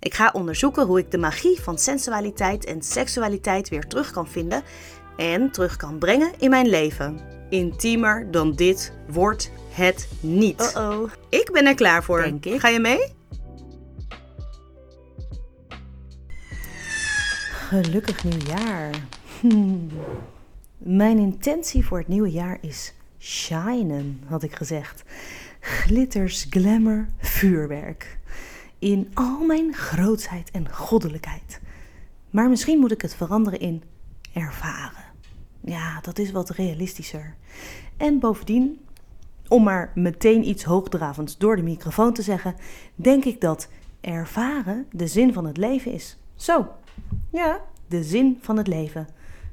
Ik ga onderzoeken hoe ik de magie van sensualiteit en seksualiteit weer terug kan vinden en terug kan brengen in mijn leven. Intiemer dan dit wordt het niet. Uh-oh. Ik ben er klaar voor. Denk ik. Ga je mee? Gelukkig nieuwjaar. Hmm. Mijn intentie voor het nieuwe jaar is shinen, had ik gezegd. Glitters, glamour, vuurwerk. In al mijn grootsheid en goddelijkheid. Maar misschien moet ik het veranderen in ervaren. Ja, dat is wat realistischer. En bovendien, om maar meteen iets hoogdravends door de microfoon te zeggen, denk ik dat ervaren de zin van het leven is. Zo, ja, de zin van het leven.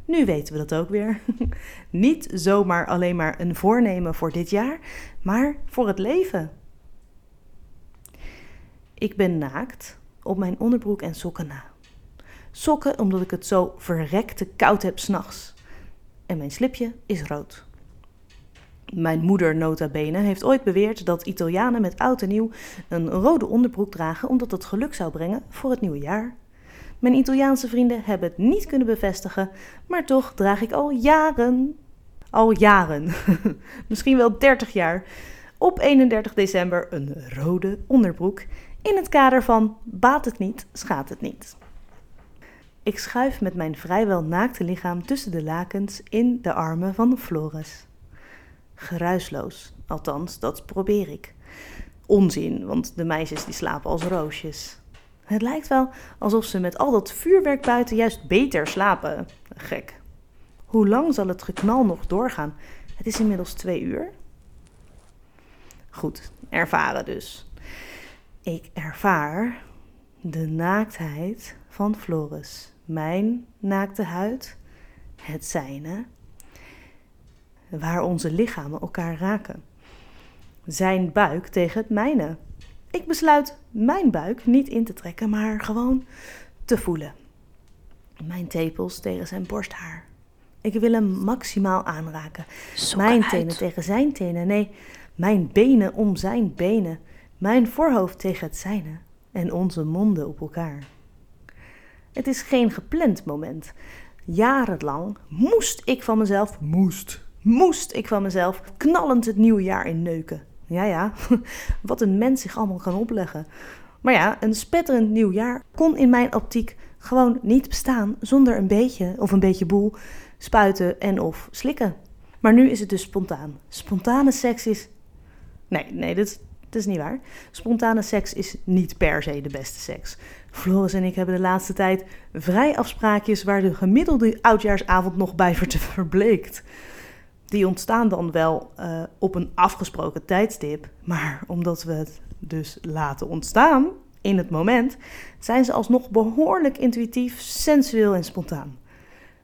Nu weten we dat ook weer. Niet zomaar alleen maar een voornemen voor dit jaar, maar voor het leven. Ik ben naakt op mijn onderbroek en sokken na. Sokken omdat ik het zo verrekte koud heb s'nachts. En mijn slipje is rood. Mijn moeder nota bene heeft ooit beweerd dat Italianen met oud en nieuw een rode onderbroek dragen omdat dat geluk zou brengen voor het nieuwe jaar. Mijn Italiaanse vrienden hebben het niet kunnen bevestigen, maar toch draag ik al jaren, al jaren, misschien wel 30 jaar, op 31 december een rode onderbroek in het kader van baat het niet, schaadt het niet. Ik schuif met mijn vrijwel naakte lichaam tussen de lakens in de armen van Floris. Geruisloos, althans, dat probeer ik. Onzin, want de meisjes die slapen als roosjes. Het lijkt wel alsof ze met al dat vuurwerk buiten juist beter slapen. Gek. Hoe lang zal het geknal nog doorgaan? Het is inmiddels twee uur. Goed, ervaren dus. Ik ervaar de naaktheid van Floris. Mijn naakte huid, het zijne, waar onze lichamen elkaar raken. Zijn buik tegen het mijne. Ik besluit mijn buik niet in te trekken, maar gewoon te voelen. Mijn tepels tegen zijn borsthaar. Ik wil hem maximaal aanraken. mijn uit. tenen tegen zijn tenen. Nee, mijn benen om zijn benen. Mijn voorhoofd tegen het zijne. En onze monden op elkaar. Het is geen gepland moment. Jarenlang moest ik van mezelf, moest, moest ik van mezelf knallend het nieuwe jaar in neuken. Ja, ja, wat een mens zich allemaal kan opleggen. Maar ja, een spetterend nieuw jaar kon in mijn optiek gewoon niet bestaan zonder een beetje of een beetje boel spuiten en of slikken. Maar nu is het dus spontaan. Spontane seks is. Nee, nee, dat, dat is niet waar. Spontane seks is niet per se de beste seks. Floris en ik hebben de laatste tijd vrij afspraakjes waar de gemiddelde oudjaarsavond nog bij verbleekt. Die ontstaan dan wel eh, op een afgesproken tijdstip, maar omdat we het dus laten ontstaan in het moment, zijn ze alsnog behoorlijk intuïtief, sensueel en spontaan.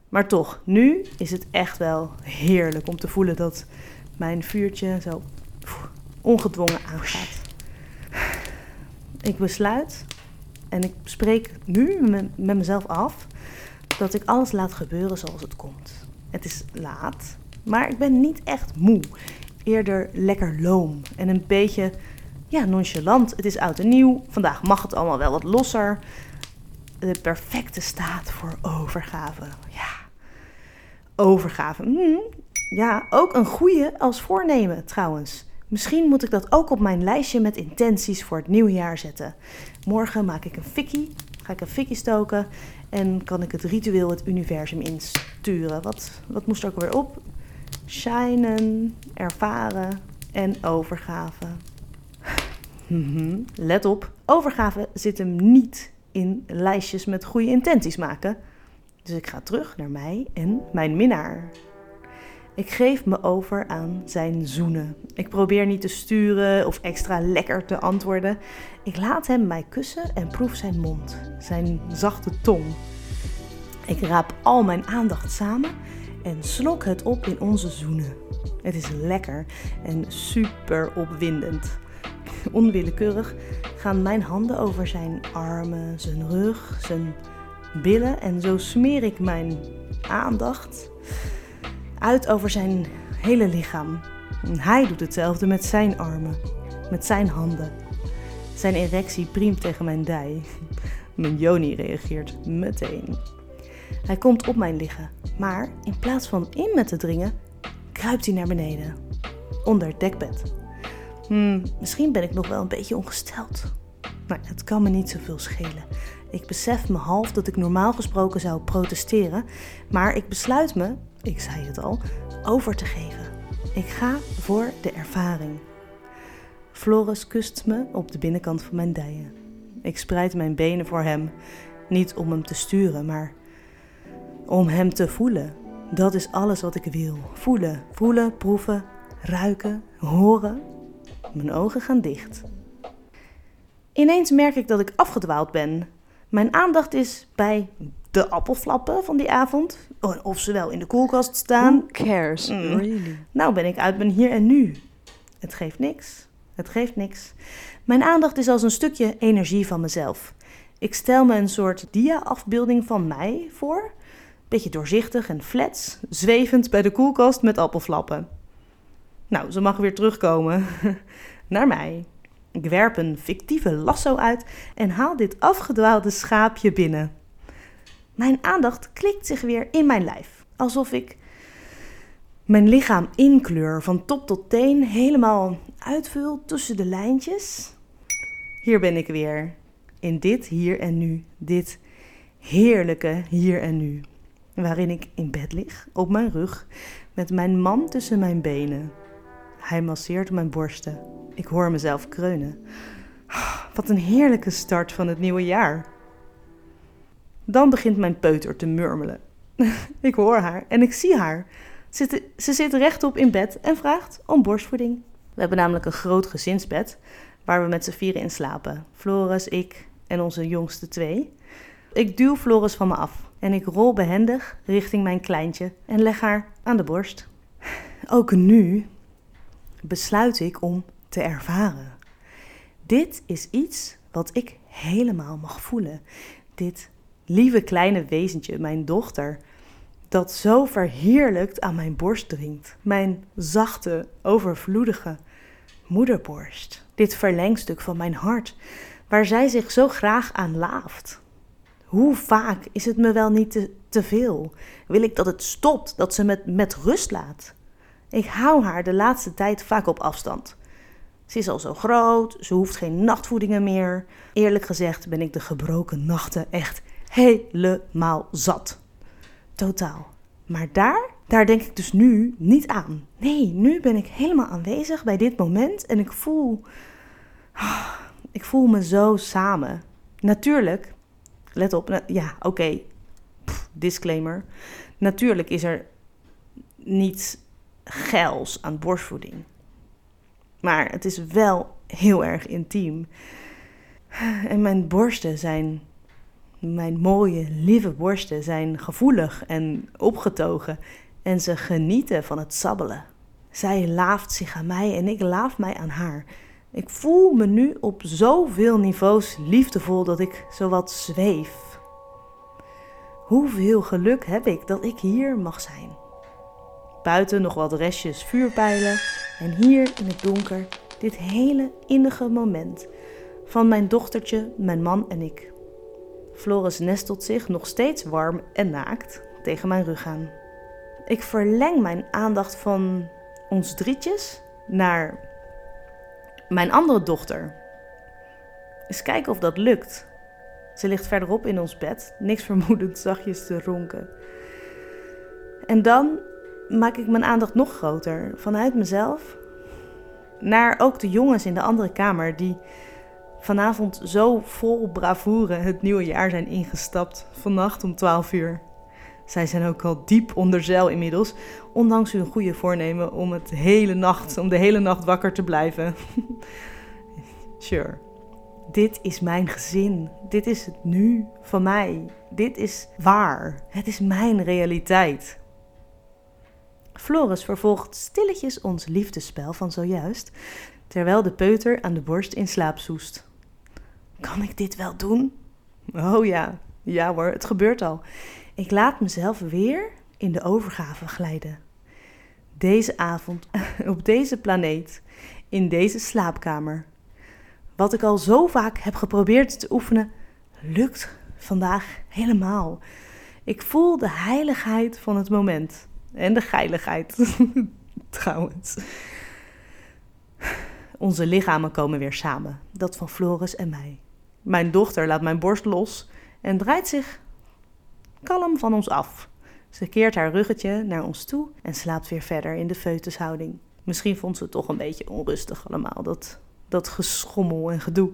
Maar toch, nu is het echt wel heerlijk om te voelen dat mijn vuurtje zo ongedwongen aangaat. Ik besluit en ik spreek nu me- met mezelf af dat ik alles laat gebeuren zoals het komt. Het is laat, maar ik ben niet echt moe. Eerder lekker loom en een beetje ja, nonchalant. Het is oud en nieuw. Vandaag mag het allemaal wel wat losser. De perfecte staat voor overgave. Ja, overgave. Hmm, ja, ook een goede als voornemen trouwens. Misschien moet ik dat ook op mijn lijstje met intenties voor het nieuwe jaar zetten. Morgen maak ik een fikkie, ga ik een fikkie stoken en kan ik het ritueel het universum insturen. Wat, wat moest er ook weer op? Shinen, ervaren en overgave. Mhm, Let op, overgave zit hem niet in lijstjes met goede intenties maken. Dus ik ga terug naar mij en mijn minnaar. Ik geef me over aan zijn zoenen. Ik probeer niet te sturen of extra lekker te antwoorden. Ik laat hem mij kussen en proef zijn mond, zijn zachte tong. Ik raap al mijn aandacht samen en slok het op in onze zoenen. Het is lekker en super opwindend. Onwillekeurig gaan mijn handen over zijn armen, zijn rug, zijn billen en zo smeer ik mijn aandacht uit over zijn hele lichaam. Hij doet hetzelfde met zijn armen, met zijn handen. Zijn erectie priemt tegen mijn dij. Mijn Joni reageert meteen. Hij komt op mij liggen, maar in plaats van in me te dringen, kruipt hij naar beneden. Onder het dekbed. Hmm, misschien ben ik nog wel een beetje ongesteld. Maar het kan me niet zoveel schelen. Ik besef me half dat ik normaal gesproken zou protesteren, maar ik besluit me, ik zei het al, over te geven. Ik ga voor de ervaring. Floris kust me op de binnenkant van mijn dijen. Ik spreid mijn benen voor hem, niet om hem te sturen, maar om hem te voelen. Dat is alles wat ik wil. Voelen, voelen, proeven, ruiken, horen. Mijn ogen gaan dicht. Ineens merk ik dat ik afgedwaald ben. Mijn aandacht is bij de appelflappen van die avond. Of ze wel in de koelkast staan. Who cares, Mm. really? Nou ben ik uit mijn hier en nu. Het geeft niks. Het geeft niks. Mijn aandacht is als een stukje energie van mezelf. Ik stel me een soort dia-afbeelding van mij voor. Beetje doorzichtig en flats, zwevend bij de koelkast met appelflappen. Nou, ze mag weer terugkomen. Naar mij. Ik werp een fictieve lasso uit en haal dit afgedwaalde schaapje binnen. Mijn aandacht klikt zich weer in mijn lijf. Alsof ik mijn lichaam inkleur van top tot teen, helemaal uitvul tussen de lijntjes. Hier ben ik weer. In dit hier en nu. Dit heerlijke hier en nu. Waarin ik in bed lig, op mijn rug, met mijn man tussen mijn benen. Hij masseert mijn borsten. Ik hoor mezelf kreunen. Wat een heerlijke start van het nieuwe jaar. Dan begint mijn peuter te murmelen. ik hoor haar en ik zie haar. Ze zit rechtop in bed en vraagt om borstvoeding. We hebben namelijk een groot gezinsbed waar we met z'n vieren in slapen. Floris, ik en onze jongste twee. Ik duw Floris van me af en ik rol behendig richting mijn kleintje en leg haar aan de borst. Ook nu besluit ik om te ervaren. Dit is iets wat ik helemaal mag voelen. Dit lieve kleine wezentje, mijn dochter, dat zo verheerlijkt aan mijn borst dringt. Mijn zachte, overvloedige moederborst. Dit verlengstuk van mijn hart, waar zij zich zo graag aan laaft. Hoe vaak is het me wel niet te, te veel? Wil ik dat het stopt, dat ze me met rust laat? Ik hou haar de laatste tijd vaak op afstand. Ze is al zo groot, ze hoeft geen nachtvoedingen meer. Eerlijk gezegd ben ik de gebroken nachten echt helemaal zat. Totaal. Maar daar, daar denk ik dus nu niet aan. Nee, nu ben ik helemaal aanwezig bij dit moment en ik voel. Ik voel me zo samen. Natuurlijk, let op, ja, oké, disclaimer. Natuurlijk is er niets geils aan borstvoeding. Maar het is wel heel erg intiem. En mijn borsten zijn mijn mooie, lieve borsten zijn gevoelig en opgetogen en ze genieten van het sabbelen. Zij laaft zich aan mij en ik laaf mij aan haar. Ik voel me nu op zoveel niveaus liefdevol dat ik zowat zweef. Hoeveel geluk heb ik dat ik hier mag zijn. Buiten nog wat restjes vuurpijlen en hier in het donker dit hele innige moment van mijn dochtertje, mijn man en ik. Floris nestelt zich nog steeds warm en naakt tegen mijn rug aan. Ik verleng mijn aandacht van ons drietjes naar mijn andere dochter. Eens kijken of dat lukt. Ze ligt verderop in ons bed, niks vermoedend zachtjes te ronken. En dan maak ik mijn aandacht nog groter vanuit mezelf naar ook de jongens in de andere kamer die vanavond zo vol bravoure het nieuwe jaar zijn ingestapt. Vannacht om 12 uur. Zij zijn ook al diep onder zeil inmiddels, ondanks hun goede voornemen om, het hele nacht, om de hele nacht wakker te blijven. sure. Dit is mijn gezin. Dit is het nu van mij. Dit is waar. Het is mijn realiteit. Floris vervolgt stilletjes ons liefdespel van zojuist, terwijl de peuter aan de borst in slaap zoest. Kan ik dit wel doen? Oh ja, ja hoor, het gebeurt al. Ik laat mezelf weer in de overgave glijden. Deze avond, op deze planeet, in deze slaapkamer. Wat ik al zo vaak heb geprobeerd te oefenen, lukt vandaag helemaal. Ik voel de heiligheid van het moment. En de geiligheid, trouwens. Onze lichamen komen weer samen, dat van Floris en mij. Mijn dochter laat mijn borst los en draait zich kalm van ons af. Ze keert haar ruggetje naar ons toe en slaapt weer verder in de feutushouding. Misschien vond ze het toch een beetje onrustig allemaal, dat, dat geschommel en gedoe.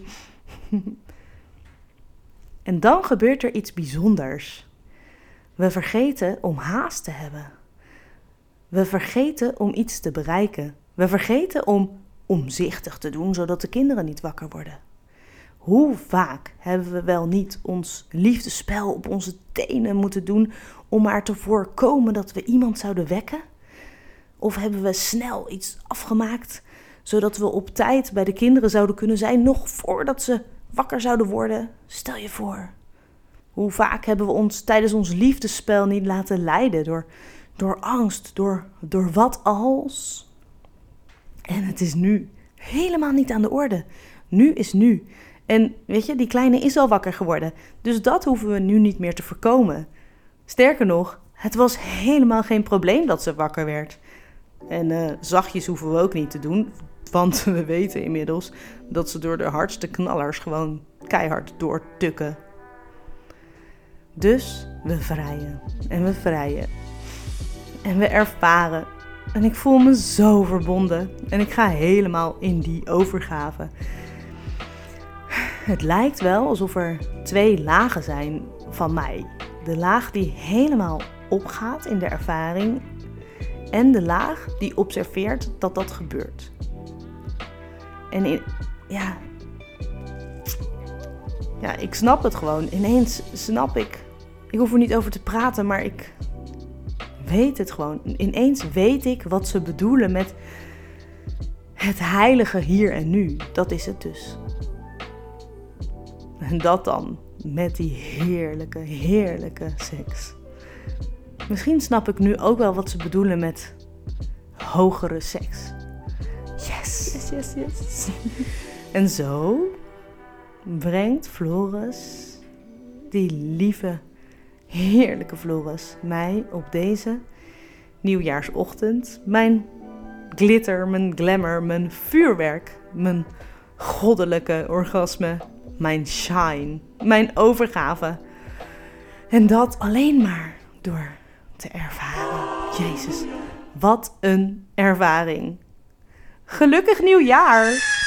en dan gebeurt er iets bijzonders. We vergeten om haast te hebben. We vergeten om iets te bereiken. We vergeten om omzichtig te doen, zodat de kinderen niet wakker worden. Hoe vaak hebben we wel niet ons liefdespel op onze tenen moeten doen om maar te voorkomen dat we iemand zouden wekken? Of hebben we snel iets afgemaakt zodat we op tijd bij de kinderen zouden kunnen zijn nog voordat ze wakker zouden worden? Stel je voor. Hoe vaak hebben we ons tijdens ons liefdespel niet laten leiden door, door angst, door, door wat als? En het is nu helemaal niet aan de orde. Nu is nu. En weet je, die kleine is al wakker geworden. Dus dat hoeven we nu niet meer te voorkomen. Sterker nog, het was helemaal geen probleem dat ze wakker werd. En uh, zachtjes hoeven we ook niet te doen. Want we weten inmiddels dat ze door de hardste knallers gewoon keihard doortukken. Dus we vrijen en we vrijen. En we ervaren. En ik voel me zo verbonden. En ik ga helemaal in die overgave. Het lijkt wel alsof er twee lagen zijn van mij. De laag die helemaal opgaat in de ervaring en de laag die observeert dat dat gebeurt. En in, ja, ja, ik snap het gewoon. Ineens snap ik. Ik hoef er niet over te praten, maar ik weet het gewoon. Ineens weet ik wat ze bedoelen met het heilige hier en nu. Dat is het dus. En dat dan met die heerlijke, heerlijke seks. Misschien snap ik nu ook wel wat ze bedoelen met hogere seks. Yes, yes, yes, yes. en zo brengt Floris, die lieve, heerlijke Floris, mij op deze nieuwjaarsochtend mijn glitter, mijn glamour, mijn vuurwerk, mijn goddelijke orgasme mijn shine, mijn overgave. En dat alleen maar door te ervaren. Jezus, wat een ervaring. Gelukkig nieuwjaar!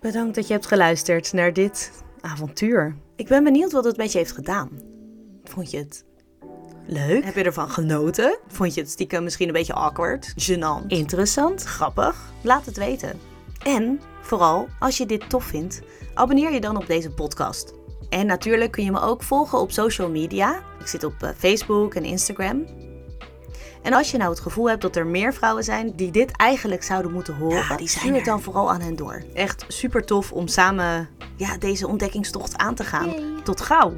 Bedankt dat je hebt geluisterd naar dit avontuur. Ik ben benieuwd wat het met je heeft gedaan. Vond je het leuk? Heb je ervan genoten? Vond je het stiekem misschien een beetje awkward? Gênant? Interessant? Grappig? Laat het weten. En vooral, als je dit tof vindt, abonneer je dan op deze podcast. En natuurlijk kun je me ook volgen op social media. Ik zit op eh, Facebook en Instagram. En als je nou het gevoel hebt dat er meer vrouwen zijn die dit eigenlijk zouden moeten horen, ja, die stuur het dan vooral aan hen door. Echt super tof om samen ja, deze ontdekkingstocht aan te gaan. Tot gauw!